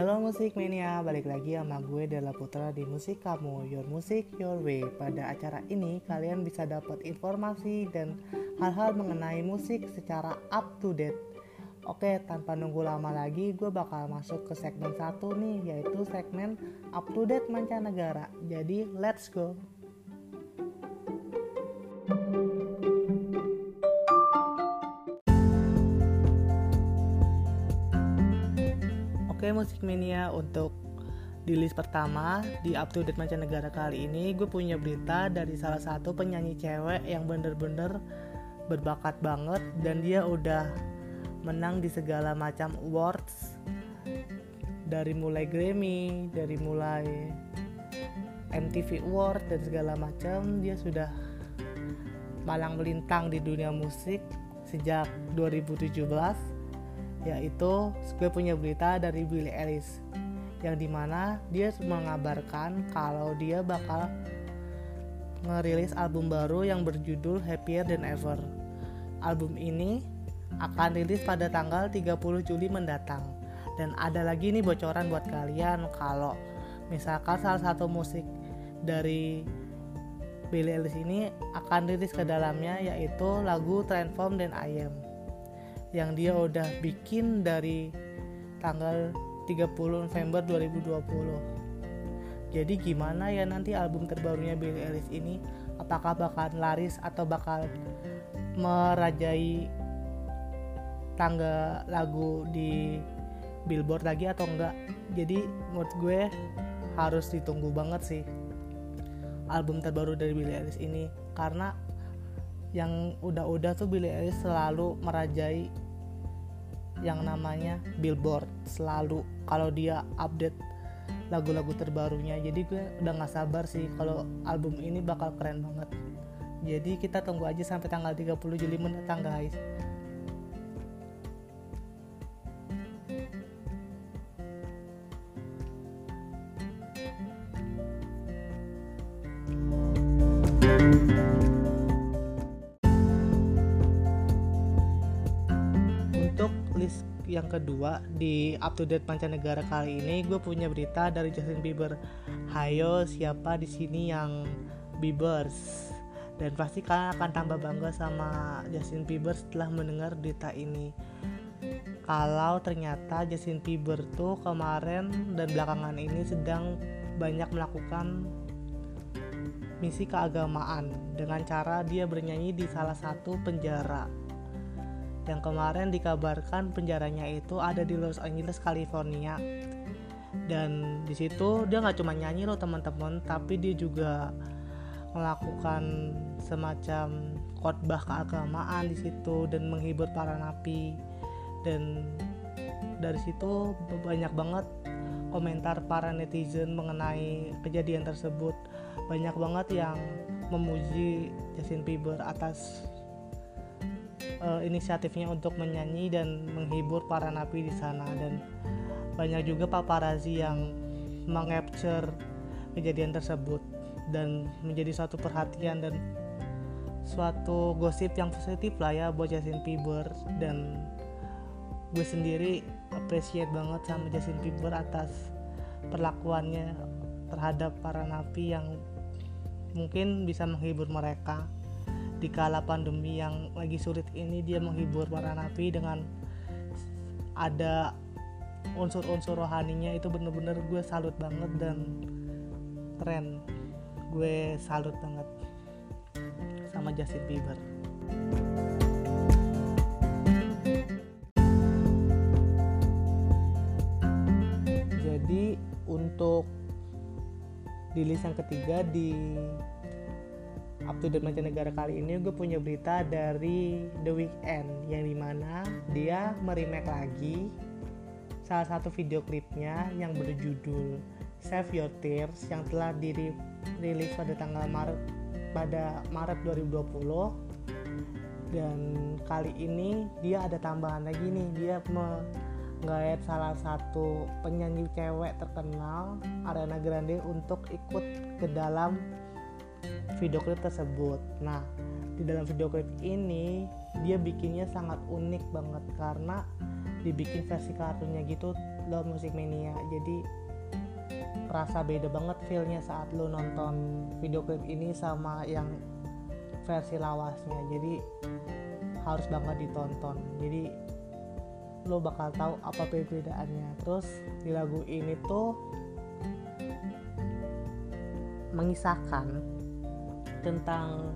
Halo Musik Mania, balik lagi sama gue Dela Putra di Musik Kamu, Your Music Your Way. Pada acara ini kalian bisa dapat informasi dan hal-hal mengenai musik secara up to date. Oke, tanpa nunggu lama lagi, gue bakal masuk ke segmen satu nih, yaitu segmen up to date mancanegara. Jadi, let's go. Musik mania untuk di list pertama di up to date mancanegara kali ini. Gue punya berita dari salah satu penyanyi cewek yang bener-bener berbakat banget dan dia udah menang di segala macam awards. Dari mulai Grammy, dari mulai MTV Award dan segala macam dia sudah malang melintang di dunia musik sejak 2017 yaitu gue punya berita dari Billie Eilish yang di mana dia mengabarkan kalau dia bakal ngerilis album baru yang berjudul Happier Than Ever. Album ini akan rilis pada tanggal 30 Juli mendatang. Dan ada lagi nih bocoran buat kalian kalau misalkan salah satu musik dari Billie Eilish ini akan rilis ke dalamnya yaitu lagu Transform dan I Am yang dia udah bikin dari tanggal 30 November 2020 jadi gimana ya nanti album terbarunya Billie Eilish ini? Apakah bakal laris atau bakal merajai tangga lagu di Billboard lagi atau enggak? Jadi menurut gue harus ditunggu banget sih album terbaru dari Billie Eilish ini. Karena yang udah-udah tuh Billie Eilish selalu merajai yang namanya Billboard selalu kalau dia update lagu-lagu terbarunya. Jadi gue udah gak sabar sih kalau album ini bakal keren banget. Jadi kita tunggu aja sampai tanggal 30 Juli mendatang guys kedua di up to date mancanegara kali ini gue punya berita dari Justin Bieber. Hayo siapa di sini yang Biebers? Dan pasti kalian akan tambah bangga sama Justin Bieber setelah mendengar berita ini. Kalau ternyata Justin Bieber tuh kemarin dan belakangan ini sedang banyak melakukan misi keagamaan dengan cara dia bernyanyi di salah satu penjara yang kemarin dikabarkan penjaranya itu ada di Los Angeles, California. Dan di situ dia nggak cuma nyanyi loh teman-teman, tapi dia juga melakukan semacam khotbah keagamaan di situ dan menghibur para napi. Dan dari situ banyak banget komentar para netizen mengenai kejadian tersebut. Banyak banget yang memuji Justin Bieber atas uh, inisiatifnya untuk menyanyi dan menghibur para napi di sana. Dan banyak juga paparazzi yang mengcapture kejadian tersebut dan menjadi suatu perhatian dan suatu gosip yang positif lah ya buat Justin Bieber. Dan gue sendiri appreciate banget sama Justin Bieber atas perlakuannya terhadap para napi yang mungkin bisa menghibur mereka di kala pandemi yang lagi sulit ini dia menghibur para napi dengan ada unsur-unsur rohaninya. Itu bener-bener gue salut banget dan keren. Gue salut banget sama Justin Bieber. Jadi untuk di list yang ketiga di up to date mancanegara kali ini gue punya berita dari The Weeknd yang di mana dia meremake lagi salah satu video klipnya yang berjudul Save Your Tears yang telah dirilis pada tanggal Maret pada Maret 2020 dan kali ini dia ada tambahan lagi nih dia menggait salah satu penyanyi cewek terkenal Ariana Grande untuk ikut ke dalam video klip tersebut. Nah, di dalam video klip ini dia bikinnya sangat unik banget karena dibikin versi kartunnya gitu lo musik mania. Jadi rasa beda banget feelnya saat lo nonton video klip ini sama yang versi lawasnya. Jadi harus banget ditonton. Jadi lo bakal tahu apa perbedaannya. Terus di lagu ini tuh mengisahkan tentang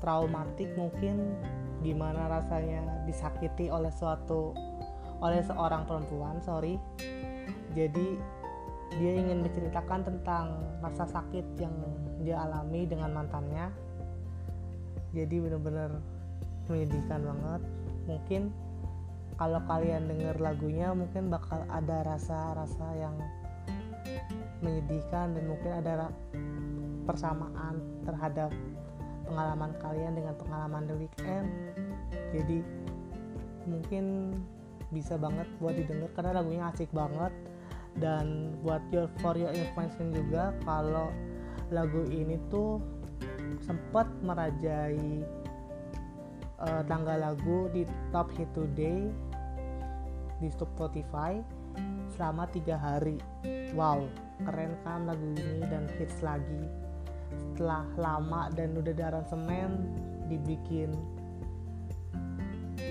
traumatik mungkin gimana rasanya disakiti oleh suatu oleh seorang perempuan sorry. Jadi dia ingin menceritakan tentang rasa sakit yang dia alami dengan mantannya. Jadi bener-bener menyedihkan banget. Mungkin kalau kalian dengar lagunya mungkin bakal ada rasa-rasa yang menyedihkan dan mungkin ada persamaan terhadap pengalaman kalian dengan pengalaman The Weekend jadi mungkin bisa banget buat didengar karena lagunya asik banget. Dan buat your for your information juga kalau lagu ini tuh sempat merajai uh, tanggal lagu di top hit today di Spotify selama tiga hari. Wow keren kan lagu ini dan hits lagi setelah lama dan udah di aransemen dibikin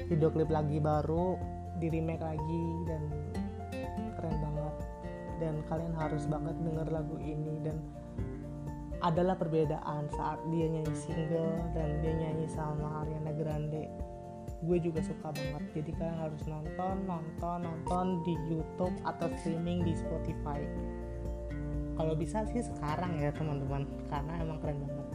video klip lagi baru di remake lagi dan keren banget. Dan kalian harus banget denger lagu ini dan adalah perbedaan saat dia nyanyi single dan dia nyanyi sama Ariana Grande. Gue juga suka banget. Jadi kalian harus nonton nonton nonton di YouTube atau streaming di Spotify kalau bisa sih sekarang ya teman-teman. Karena emang keren banget.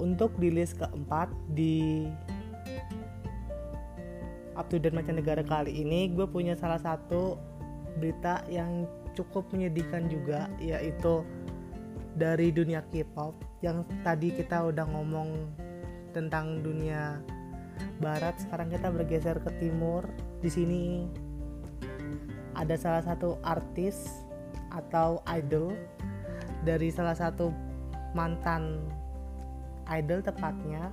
Untuk di list keempat di up to date mancanegara kali ini gue punya salah satu berita yang cukup menyedihkan juga yaitu dari dunia K-pop yang tadi kita udah ngomong tentang dunia barat. Sekarang kita bergeser ke timur. Di sini ada salah satu artis atau idol dari salah satu mantan idol tepatnya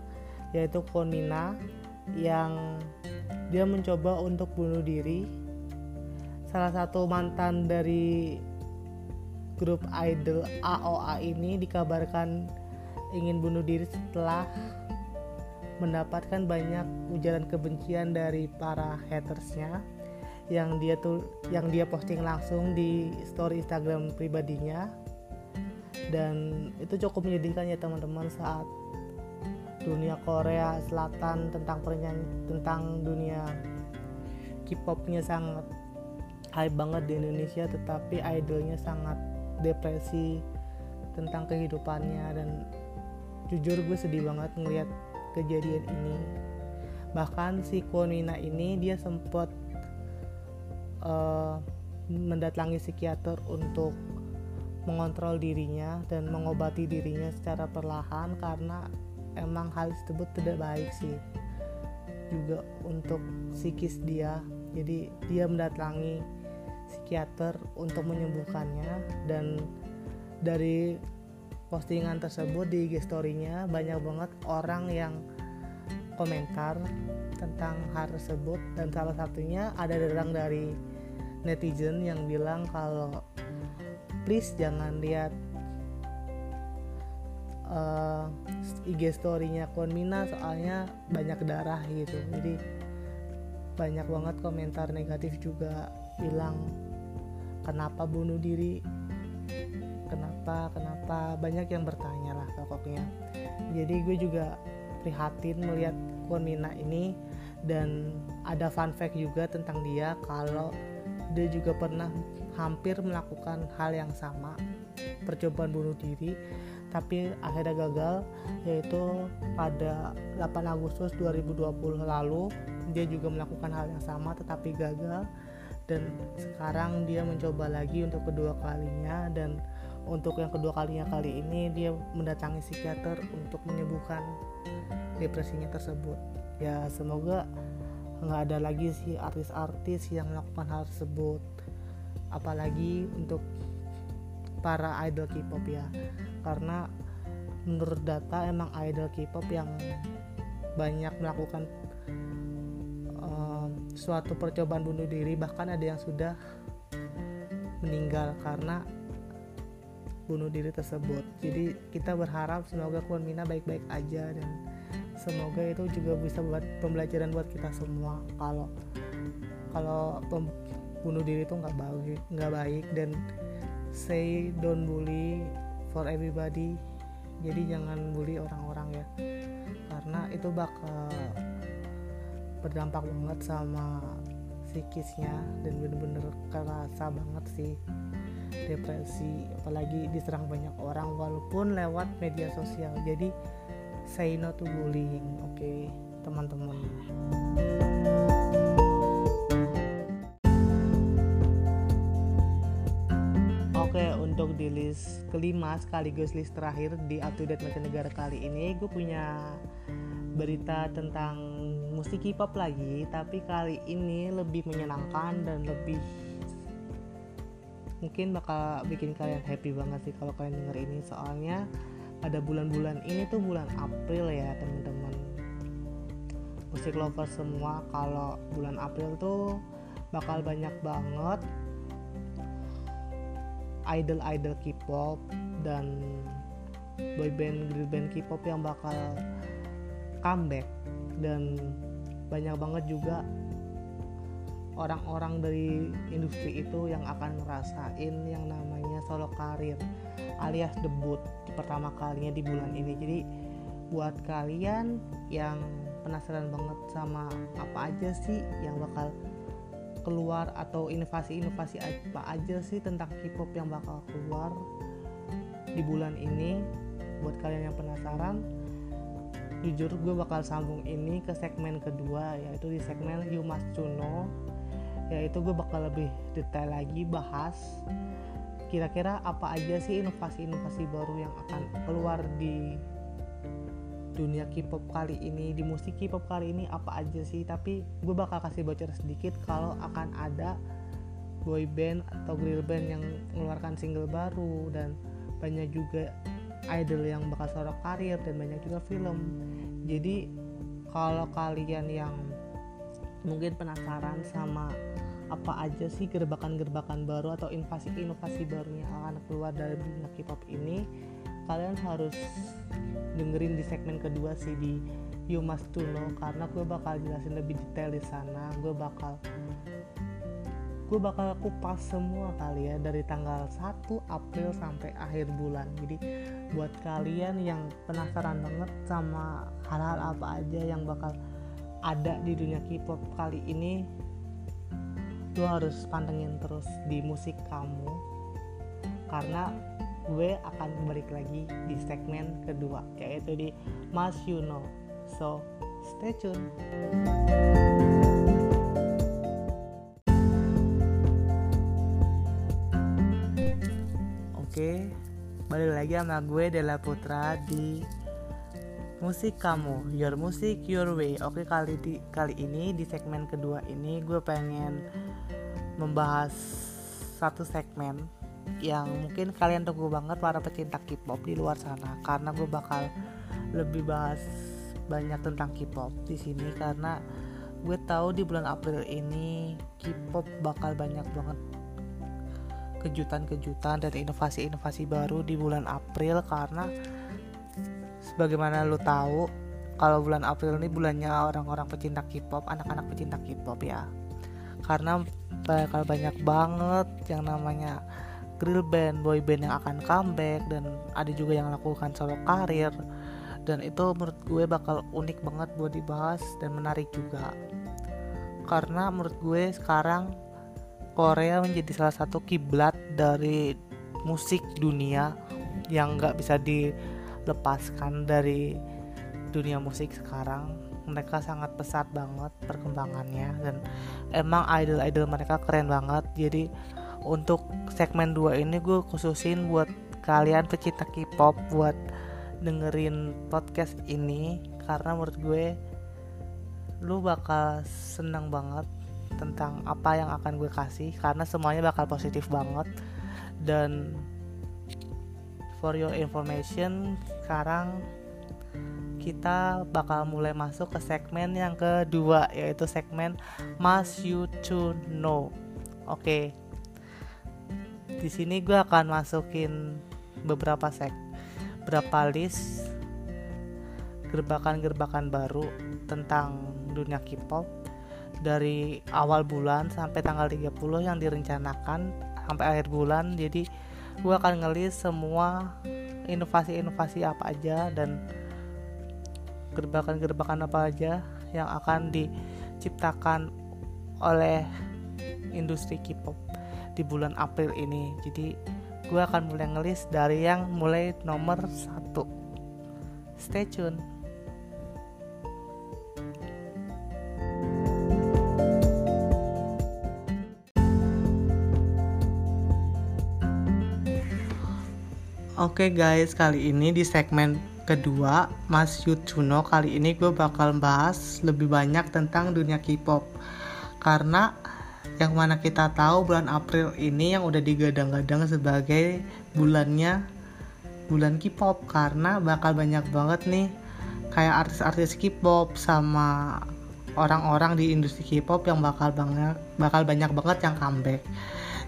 yaitu Konina yang dia mencoba untuk bunuh diri. Salah satu mantan dari grup idol AOA ini dikabarkan ingin bunuh diri setelah mendapatkan banyak ujaran kebencian dari para hatersnya yang dia tuh yang dia posting langsung di story Instagram pribadinya. Dan itu cukup menyedihkan ya teman-teman saat dunia Korea Selatan tentang pernyanyi tentang dunia K-popnya sangat hype banget di Indonesia tetapi idolnya sangat depresi tentang kehidupannya. Dan jujur gue sedih banget ngelihat kejadian ini. Bahkan si Konina ini dia sempat uh, mendatangi psikiater untuk mengontrol dirinya dan mengobati dirinya secara perlahan karena emang hal tersebut tidak baik sih juga untuk psikis dia. Jadi dia mendatangi psikiater untuk menyembuhkannya dan dari postingan tersebut di IG story-nya banyak banget orang yang komentar tentang hal tersebut. Dan salah satunya ada datang dari netizen yang bilang kalau please jangan lihat uh, eh, IG story-nya Konmina soalnya banyak darah gitu. Jadi banyak banget komentar negatif juga bilang kenapa bunuh diri? Kenapa kenapa? Banyak yang bertanya lah pokoknya. Jadi gue juga prihatin melihat Konmina ini. Dan ada fun fact juga tentang dia kalau dia juga pernah hampir melakukan hal yang sama percobaan bunuh diri tapi akhirnya gagal yaitu pada 8 Agustus 2020 lalu dia juga melakukan hal yang sama tetapi gagal. Dan sekarang dia mencoba lagi untuk kedua kalinya dan untuk yang kedua kalinya kali ini dia mendatangi psikiater untuk menyembuhkan depresinya tersebut. Ya semoga nggak ada lagi sih artis-artis yang melakukan hal tersebut. Apalagi untuk para idol K-pop ya. Karena menurut data emang idol K-pop yang banyak melakukan um, suatu percobaan bunuh diri bahkan ada yang sudah meninggal karena bunuh diri tersebut. Jadi kita berharap semoga Kwon Mina baik-baik aja dan semoga itu juga bisa buat pembelajaran buat kita semua. Kalau kalau bunuh diri itu nggak baik nggak baik dan say don't bully for everybody. Jadi jangan bully orang-orang ya. Karena itu bakal berdampak banget sama psikisnya dan bener-bener kerasa banget sih depresi apalagi diserang banyak orang walaupun lewat media sosial. Jadi say no to bullying oke okay, teman-teman. Oke untuk di list kelima sekaligus list terakhir di up to date mancanegara kali ini gue punya berita tentang musik K-pop lagi tapi kali ini lebih menyenangkan dan lebih mungkin bakal bikin kalian happy banget sih kalau kalian denger ini. Soalnya pada bulan-bulan ini tuh bulan April ya teman-teman. Musik lover semua kalau bulan April tuh bakal banyak banget idol-idol K-pop dan boyband girl band K-pop yang bakal comeback. Dan banyak banget juga orang-orang dari industri itu yang akan ngerasain yang namanya solo karir alias debut pertama kalinya di bulan ini. Jadi buat kalian yang penasaran banget sama apa aja sih yang bakal keluar atau inovasi-inovasi apa aja sih tentang K-pop yang bakal keluar di bulan ini buat kalian yang penasaran jujur gue bakal sambung ini ke segmen kedua yaitu di segmen You Must To Know yaitu gue bakal lebih detail lagi bahas kira-kira apa aja sih inovasi-inovasi baru yang akan keluar di dunia K-pop kali ini di musik K-pop kali ini apa aja sih? Tapi gue bakal kasih bocor sedikit kalau akan ada boy band atau girl band yang mengeluarkan single baru dan banyak juga idol yang bakal sorok karir dan banyak juga film. Jadi kalau kalian yang mungkin penasaran sama apa aja sih gerbakan-gerbakan baru atau inovasi-inovasi baru yang akan keluar dari dunia K-pop ini? Kalian harus dengerin di segmen kedua sih di You Must To Know karena gue bakal jelasin lebih detail di sana. Gue bakal gue bakal kupas semua kali ya dari tanggal 1 April sampai akhir bulan. Jadi buat kalian yang penasaran banget sama hal-hal apa aja yang bakal ada di dunia K-pop kali ini lu harus pantengin terus di musik kamu karena gue akan balik lagi di segmen kedua yaitu di Mas You Know so stay tune. Oke balik lagi sama gue Dela Putra di musik kamu your music your way. Oke kali di kali ini di segmen kedua ini gue pengen membahas satu segmen yang mungkin kalian tunggu banget para pecinta K-pop di luar sana karena gue bakal lebih bahas banyak tentang K-pop di sini karena gue tahu di bulan April ini K-pop bakal banyak banget kejutan-kejutan dan inovasi-inovasi baru di bulan April karena sebagaimana lo tahu kalau bulan April ini bulannya orang-orang pecinta K-pop, anak-anak pecinta K-pop ya. Karena bakal banyak banget yang namanya girl band, boy band yang akan comeback dan ada juga yang lakukan solo karir dan itu menurut gue bakal unik banget buat dibahas dan menarik juga. Karena menurut gue sekarang Korea menjadi salah satu kiblat dari musik dunia yang nggak bisa dilepaskan dari dunia musik sekarang mereka sangat pesat banget perkembangannya dan emang idol-idol mereka keren banget. Jadi untuk segmen 2 ini gue khususin buat kalian pecinta K-pop buat dengerin podcast ini karena menurut gue lu bakal seneng banget tentang apa yang akan gue kasih karena semuanya bakal positif banget. Dan for your information sekarang kita bakal mulai masuk ke segmen yang kedua yaitu segmen must you to know. Oke. Okay. Di sini gue akan masukin beberapa seg beberapa list gerbakan-gerbakan baru tentang dunia K-pop dari awal bulan sampai tanggal 30 yang direncanakan sampai akhir bulan. Jadi gue akan ngelis semua inovasi-inovasi apa aja dan gerbakan-gerbakan apa aja yang akan diciptakan oleh industri K-pop di bulan April ini. Jadi gue akan mulai ngelis dari yang mulai nomor satu. Stay tune. Oke okay guys, kali ini di segmen kedua Mas Yutuno kali ini gue bakal bahas lebih banyak tentang dunia K-pop karena yang mana kita tahu bulan April ini yang udah digadang-gadang sebagai bulannya bulan K-pop karena bakal banyak banget nih kayak artis-artis K-pop sama orang-orang di industri K-pop yang bakal banget bakal banyak banget yang comeback.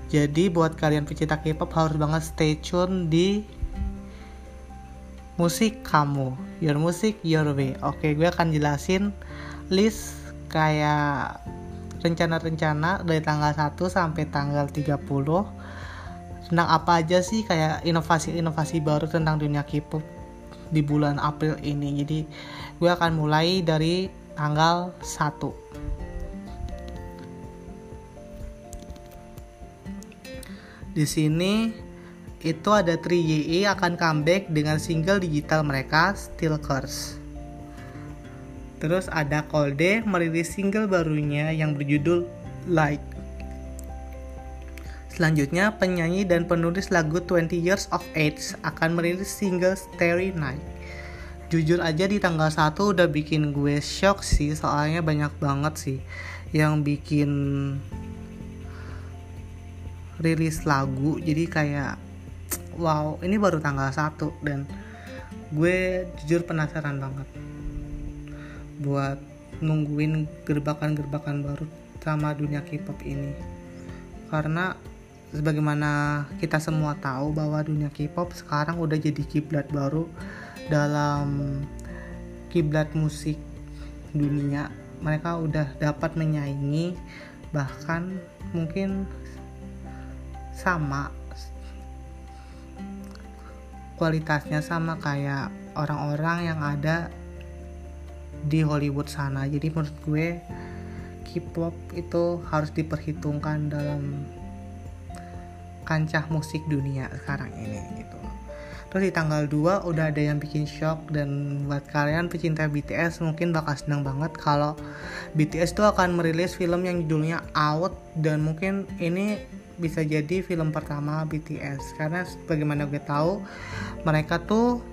Jadi buat kalian pecinta K-pop harus banget stay tune di musik kamu. Your music your way. Oke gue akan jelasin list kayak rencana-rencana dari tanggal 1 sampai tanggal 30 tentang apa aja sih kayak inovasi-inovasi baru tentang dunia K-pop di bulan April ini. Jadi gue akan mulai dari tanggal 1 di sini itu ada 3YE akan comeback dengan single digital mereka Still Curse. Terus ada Kolde merilis single barunya yang berjudul Light. Selanjutnya, penyanyi dan penulis lagu 20 Years of Age akan merilis single Starry Night. Jujur aja di tanggal 1 udah bikin gue shock sih, soalnya banyak banget sih yang bikin rilis lagu. Jadi kayak wow ini baru tanggal 1 dan gue jujur penasaran banget buat nungguin gerbakan-gerbakan baru sama dunia K-pop ini. Karena sebagaimana kita semua tahu bahwa dunia K-pop sekarang udah jadi kiblat baru dalam kiblat musik dunia. Mereka udah dapat menyaingi bahkan mungkin sama kualitasnya sama kayak orang-orang yang ada di Hollywood sana. Jadi menurut gue K-pop itu harus diperhitungkan dalam kancah musik dunia sekarang ini gitu. Terus di tanggal 2 udah ada yang bikin shock dan buat kalian pecinta BTS mungkin bakal senang banget kalau BTS tuh akan merilis film yang judulnya Out dan mungkin ini bisa jadi film pertama BTS karena bagaimana gue tahu mereka tuh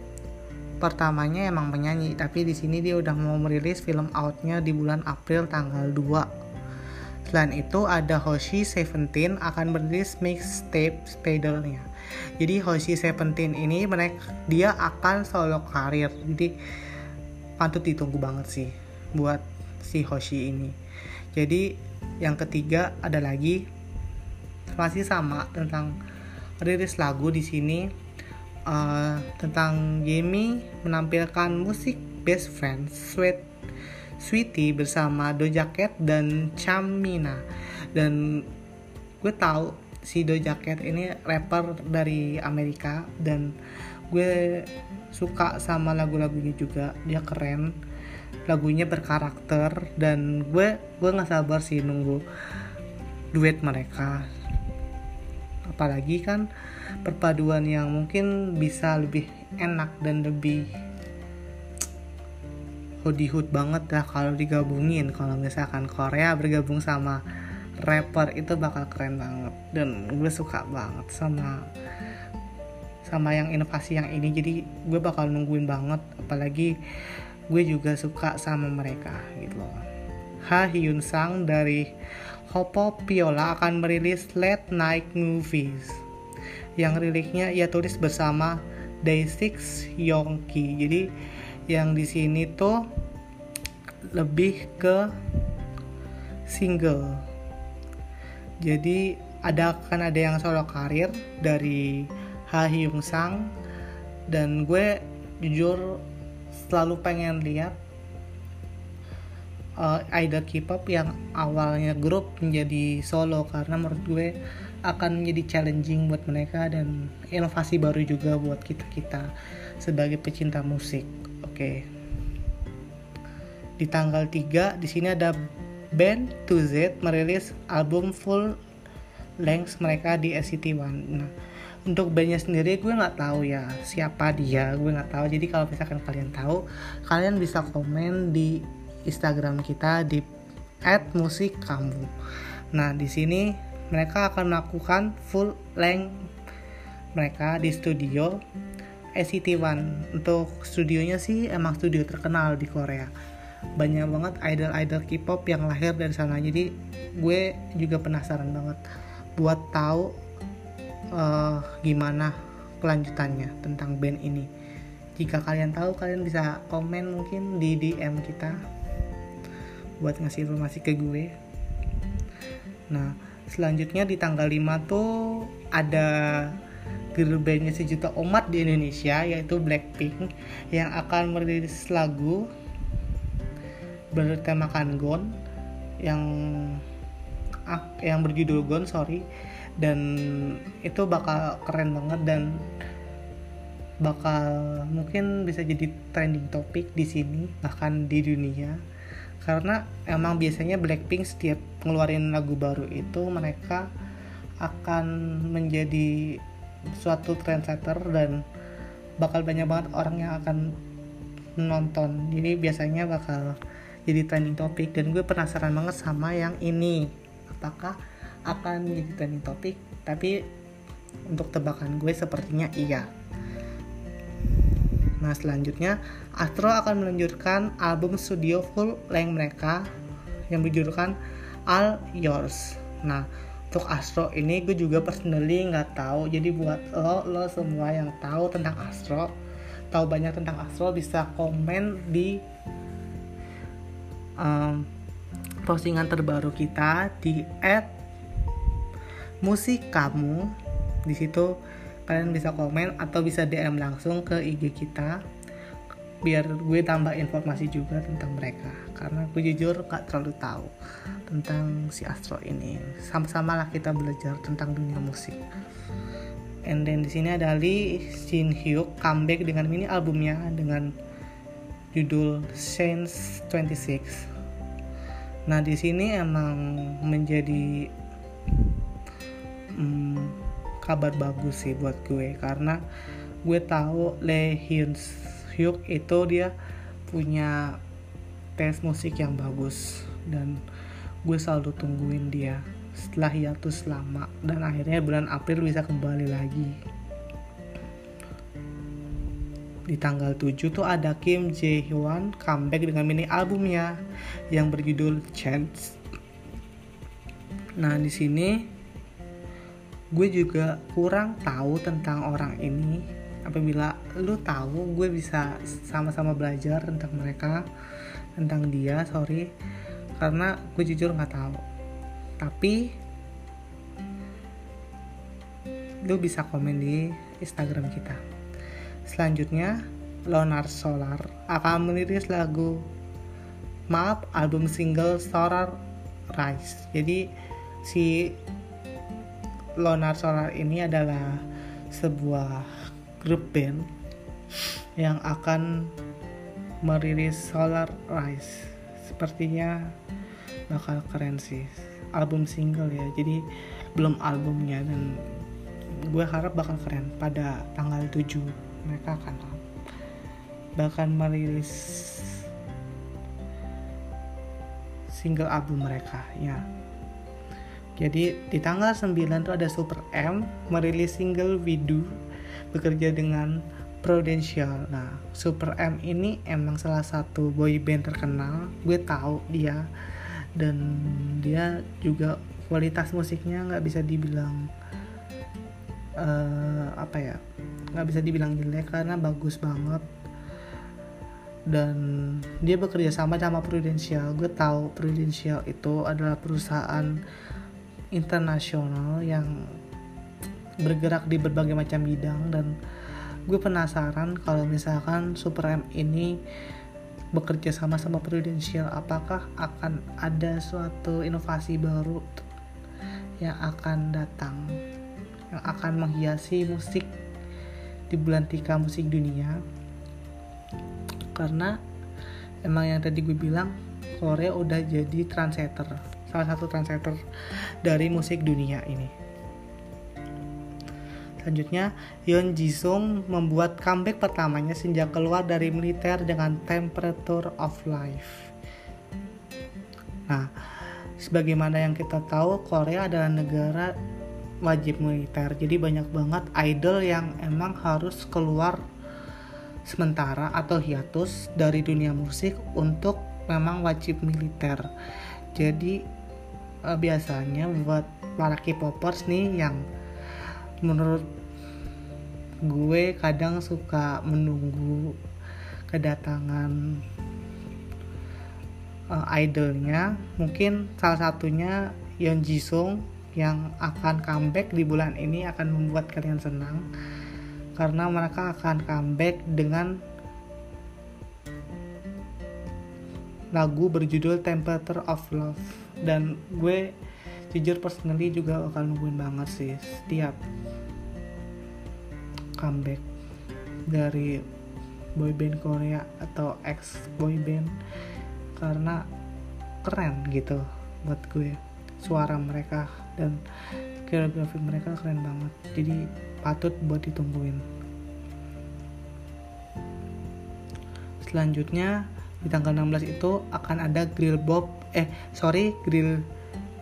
pertamanya emang penyanyi tapi di sini dia udah mau merilis film outnya di bulan April tanggal 2 selain itu ada Hoshi Seventeen akan merilis mixtape Spidernya. Jadi Hoshi Seventeen ini mereka dia akan solo karir. Jadi patut ditunggu banget sih buat si Hoshi ini. Jadi yang ketiga ada lagi masih sama tentang rilis lagu di sini uh, tentang Jamie menampilkan musik Best Friends Sweet Sweetie bersama Doja Cat dan Chamina. Dan gue tahu si Doja Cat ini rapper dari Amerika dan gue suka sama lagu-lagunya juga. Dia keren lagunya berkarakter dan gue gue nggak sabar sih nunggu duet mereka apalagi kan perpaduan yang mungkin bisa lebih enak dan lebih hood banget lah kalau digabungin. Kalau misalkan Korea bergabung sama rapper itu bakal keren banget. Dan gue suka banget sama sama yang inovasi yang ini. Jadi gue bakal nungguin banget. Apalagi gue juga suka sama mereka gitu loh. Ha Hyun Sang dari Hopo Piola akan merilis Late Night Movies. Yang rilisnya ia tulis bersama Day6 Yongki jadi yang di sini tuh lebih ke single. Jadi ada kan ada yang solo karir dari Ha Hyung Sang. Dan gue jujur selalu pengen lihat uh, idol K-pop yang awalnya grup menjadi solo karena menurut gue akan menjadi challenging buat mereka dan inovasi baru juga buat kita kita sebagai pecinta musik. Oke. Okay. Di tanggal 3 di sini ada band 2Z merilis album full length mereka di SCT One. Nah, untuk bandnya sendiri gue nggak tahu ya siapa dia, gue nggak tahu. Jadi kalau misalkan kalian tahu, kalian bisa komen di Instagram kita di @musikkamu. Nah, di sini mereka akan melakukan full length mereka di studio SCT One. Untuk studionya sih emang studio terkenal di Korea. Banyak banget idol-idol K-pop yang lahir dari sana. Jadi gue juga penasaran banget buat tahu uh, gimana kelanjutannya tentang band ini. Jika kalian tahu, kalian bisa komen mungkin di DM kita buat ngasih informasi ke gue. Nah selanjutnya di tanggal 5 tuh ada girl bandnya sejuta umat di Indonesia yaitu Blackpink yang akan merilis lagu bertemakan Gon yang ah, yang berjudul Gon sorry. Dan itu bakal keren banget dan bakal mungkin bisa jadi trending topik di sini bahkan di dunia karena emang biasanya Blackpink setiap ngeluarin lagu baru itu mereka akan menjadi suatu trendsetter dan bakal banyak banget orang yang akan menonton. Jadi biasanya bakal jadi trending topik dan gue penasaran banget sama yang ini. Apakah akan menjadi trending topik tapi untuk tebakan gue sepertinya iya. Nah selanjutnya Astro akan meluncurkan album studio full length mereka yang berjudulkan All Yours. Nah untuk Astro ini gue juga personally nggak tahu. Jadi buat lo lo semua yang tahu tentang Astro tahu banyak tentang Astro bisa komen di um, postingan terbaru kita di at musik kamu di situ kalian bisa komen atau bisa DM langsung ke IG kita biar gue tambah informasi juga tentang mereka. Karena gue jujur gak terlalu tahu tentang si Astro ini. Sama-sama lah kita belajar tentang dunia musik. And then di sini ada Lee Shin Hyuk comeback dengan mini albumnya dengan judul Sense 26 nah di sini emang menjadi hmm, kabar bagus sih buat gue. Karena gue tahu Lee Hyun Hyuk itu dia punya tes musik yang bagus. Dan gue selalu tungguin dia setelah hiatus lama dan akhirnya bulan April bisa kembali lagi. Di tanggal 7 tuh ada Kim Jae Hyun comeback dengan mini albumnya yang berjudul Chance. Nah di sini gue juga kurang tahu tentang orang ini apabila lu tahu gue bisa sama-sama belajar tentang mereka tentang dia sorry karena gue jujur nggak tahu. Tapi lu bisa komen di Instagram kita. Selanjutnya Lonar Solar akan merilis lagu? Maaf album single Solar Rise. Jadi si Lonar Solar ini adalah sebuah grup band yang akan merilis Solar Rise. Sepertinya bakal keren sih. Album single ya. Jadi belum albumnya dan gue harap bakal keren pada tanggal 7 mereka akan bahkan merilis single album mereka ya jadi di tanggal 9 tuh ada Super M merilis single Widu bekerja dengan Prudential. Nah, Super M ini emang salah satu boy band terkenal. Gue tahu dia dan dia juga kualitas musiknya nggak bisa dibilang uh, apa ya nggak bisa dibilang jelek karena bagus banget dan dia bekerja sama sama Prudential gue tahu Prudential itu adalah perusahaan internasional yang bergerak di berbagai macam bidang dan gue penasaran kalau misalkan Super M ini bekerja sama sama Prudential apakah akan ada suatu inovasi baru yang akan datang yang akan menghiasi musik di bulan tika musik dunia? Karena emang yang tadi gue bilang Korea udah jadi trendsetter salah satu trendsetter dari musik dunia ini Selanjutnya, Yeon Jisung membuat comeback pertamanya sejak keluar dari militer dengan Temperature of Life. Nah, sebagaimana yang kita tahu, Korea adalah negara wajib militer. Jadi banyak banget idol yang emang harus keluar sementara atau hiatus dari dunia musik untuk memang wajib militer. Jadi eh, biasanya buat para K-popers nih yang menurut gue kadang suka menunggu kedatangan uh, idolnya. Mungkin salah satunya Yeon Jisung yang akan comeback di bulan ini akan membuat kalian senang karena mereka akan comeback dengan lagu berjudul Temperature of Love. Dan gue jujur personally juga akan nungguin banget sih setiap comeback dari boyband Korea atau ex boyband karena keren gitu buat gue. Suara mereka dan koreografi mereka keren banget. Jadi patut buat ditungguin. Selanjutnya di tanggal 16 itu akan ada grill bob eh sorry grill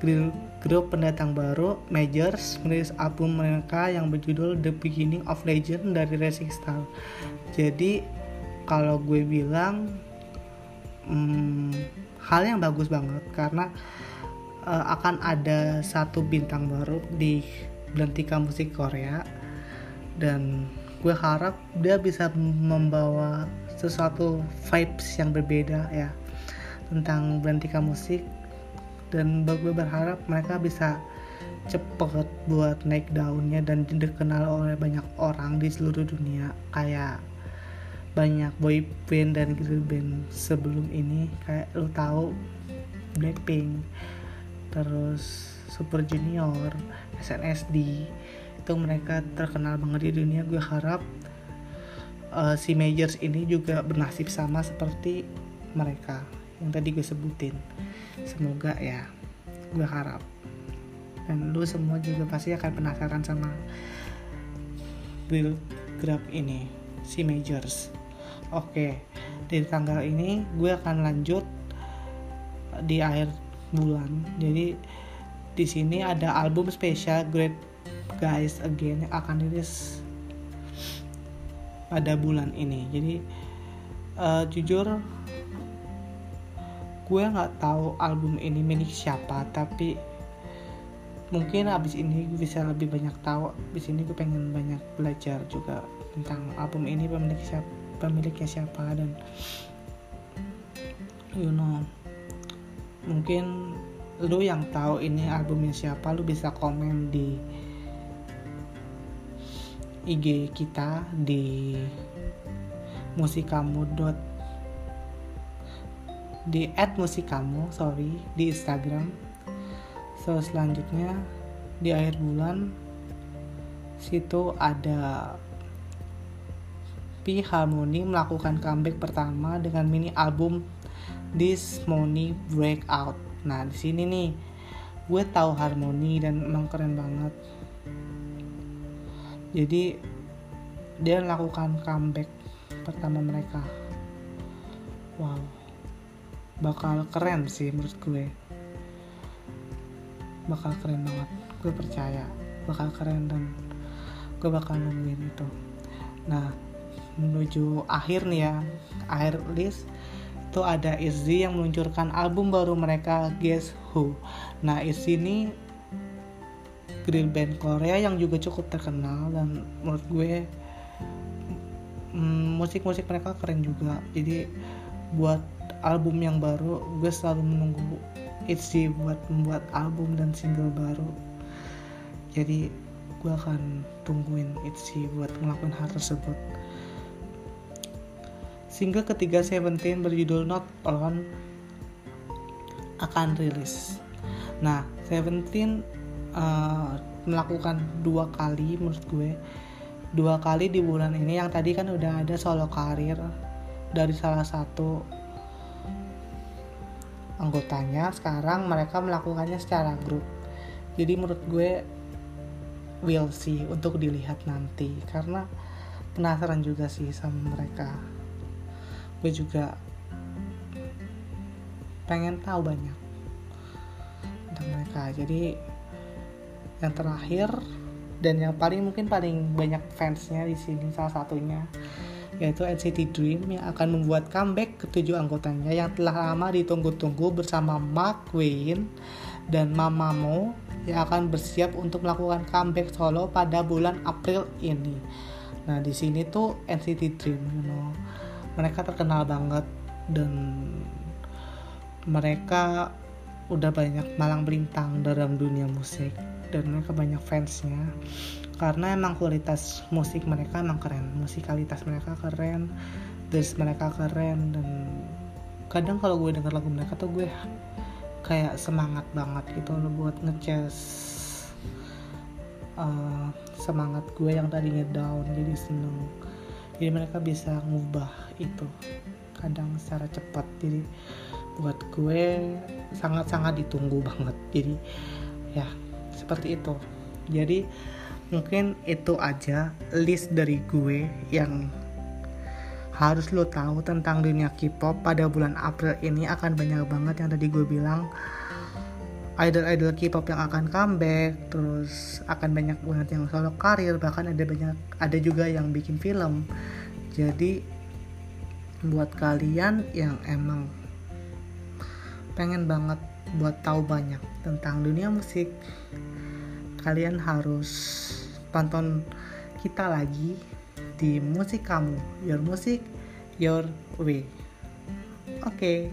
grill grup pendatang baru Majors merilis album mereka yang berjudul The Beginning of Legend dari Racing Star. Jadi kalau gue bilang hmm, hal yang bagus banget karena uh, akan ada satu bintang baru di Belantika Musik Korea dan gue harap dia bisa membawa sesuatu vibes yang berbeda ya tentang Belantika Musik dan gue berharap mereka bisa cepet buat naik daunnya dan dikenal oleh banyak orang di seluruh dunia. Kayak banyak boy band dan girl band sebelum ini. Kayak lo tahu Blackpink terus Super Junior SNSD itu mereka terkenal banget di dunia. Gue harap uh, si majors ini juga bernasib sama seperti mereka yang tadi gue sebutin semoga ya gue harap. Dan lu semua juga pasti akan penasaran sama build grab ini si majors. Oke di tanggal ini gue akan lanjut di akhir bulan. Jadi di sini ada album spesial Great Guys Again yang akan rilis pada bulan ini. Jadi uh, jujur gue nggak tahu album ini milik siapa tapi mungkin abis ini gue bisa lebih banyak tahu. Abis ini gue pengen banyak belajar juga tentang album ini pemilik siapa pemiliknya siapa dan you know mungkin lu yang tahu ini albumnya siapa lu bisa komen di IG kita di musikamu di musik kamu sorry di Instagram so selanjutnya di akhir bulan situ ada P Harmony melakukan comeback pertama dengan mini album This Money Breakout. Nah di sini nih gue tahu Harmony dan emang keren banget. Jadi dia melakukan comeback pertama mereka. Wow bakal keren sih menurut gue. Bakal keren banget. Gue percaya bakal keren dan gue bakal nungguin itu. Nah menuju akhir nih ya akhir list itu ada Izzy yang meluncurkan album baru mereka Guess Who. Nah Izzy ini girl band Korea yang juga cukup terkenal dan menurut gue mm, musik-musik mereka keren juga. Jadi buat album yang baru gue selalu menunggu ITZY buat membuat album dan single baru. Jadi gue akan tungguin ITZY buat ngelakuin hal tersebut. Single ketiga Seventeen berjudul Not Alone akan rilis. Nah Seventeen uh, melakukan dua kali menurut gue. Dua kali di bulan ini yang tadi kan udah ada solo karir dari salah satu anggotanya sekarang mereka melakukannya secara grup. Jadi menurut gue will see untuk dilihat nanti. Karena penasaran juga sih sama mereka. Gue juga pengen tahu banyak tentang mereka. Jadi yang terakhir dan yang paling mungkin paling banyak fansnya di sini salah satunya yaitu NCT Dream yang akan membuat comeback ketujuh anggotanya yang telah lama ditunggu-tunggu bersama Mark Wayne dan Mamamoo yang akan bersiap untuk melakukan comeback solo pada bulan April ini. Nah di sini tuh NCT Dream, you know, mereka terkenal banget dan mereka udah banyak malang melintang dalam dunia musik dan mereka banyak fansnya. Karena emang kualitas musik mereka emang keren. Musikalitas mereka keren terus mereka keren dan kadang kalau gue denger lagu mereka tuh gue kayak semangat banget gitu loh buat ngecas uh, semangat gue yang tadinya down jadi seneng. Jadi mereka bisa ngubah itu kadang secara cepat. Jadi buat gue sangat-sangat ditunggu banget. Jadi ya seperti itu. Jadi mungkin itu aja list dari gue yang harus lo tahu tentang dunia K-pop pada bulan April ini akan banyak banget yang tadi gue bilang. Idol-idol K-pop yang akan comeback terus akan banyak banget yang solo karir bahkan ada banyak ada juga yang bikin film. Jadi buat kalian yang emang pengen banget buat tahu banyak tentang dunia musik kalian harus tonton kita lagi di musik kamu your music your way oke okay.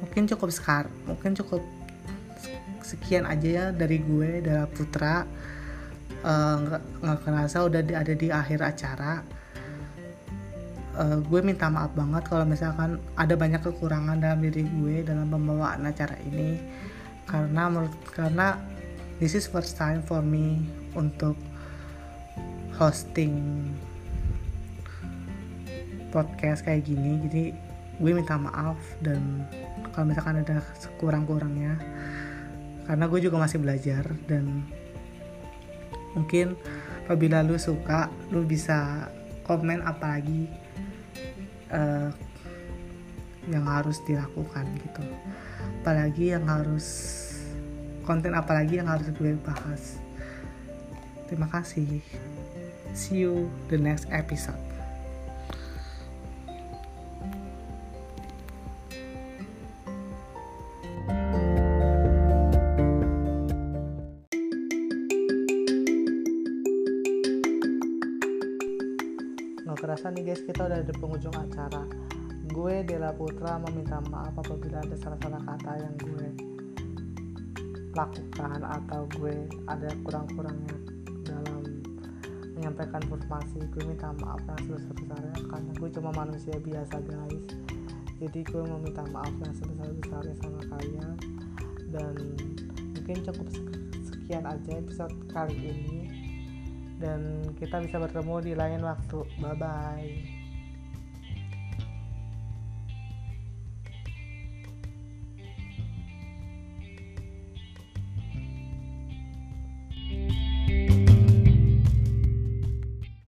mungkin cukup sekar mungkin cukup sekian aja ya dari gue dari Putra eh, nggak uh, nggak kerasa udah ada di akhir acara uh, gue minta maaf banget kalau misalkan ada banyak kekurangan dalam diri gue dalam pembawaan acara ini. Karena menurut karena this is first time for me untuk hosting podcast kayak gini. Jadi gue minta maaf dan kalau misalkan ada kurang-kurangnya karena gue juga masih belajar dan mungkin apabila lu suka lu bisa komen apalagi uh, yang harus dilakukan gitu. Apalagi yang harus konten apalagi yang harus gue bahas. Terima kasih. See you the next episode di penghujung acara gue Dela Putra meminta maaf apabila ada salah-salah kata yang gue lakukan atau gue ada kurang-kurangnya dalam menyampaikan informasi. Gue minta maaf yang sebesar-besarnya karena gue cuma manusia biasa guys. Jadi gue meminta maaf yang sebesar-besarnya sama kalian. Dan mungkin cukup sekian aja episode kali ini. Dan kita bisa bertemu di lain waktu. Bye bye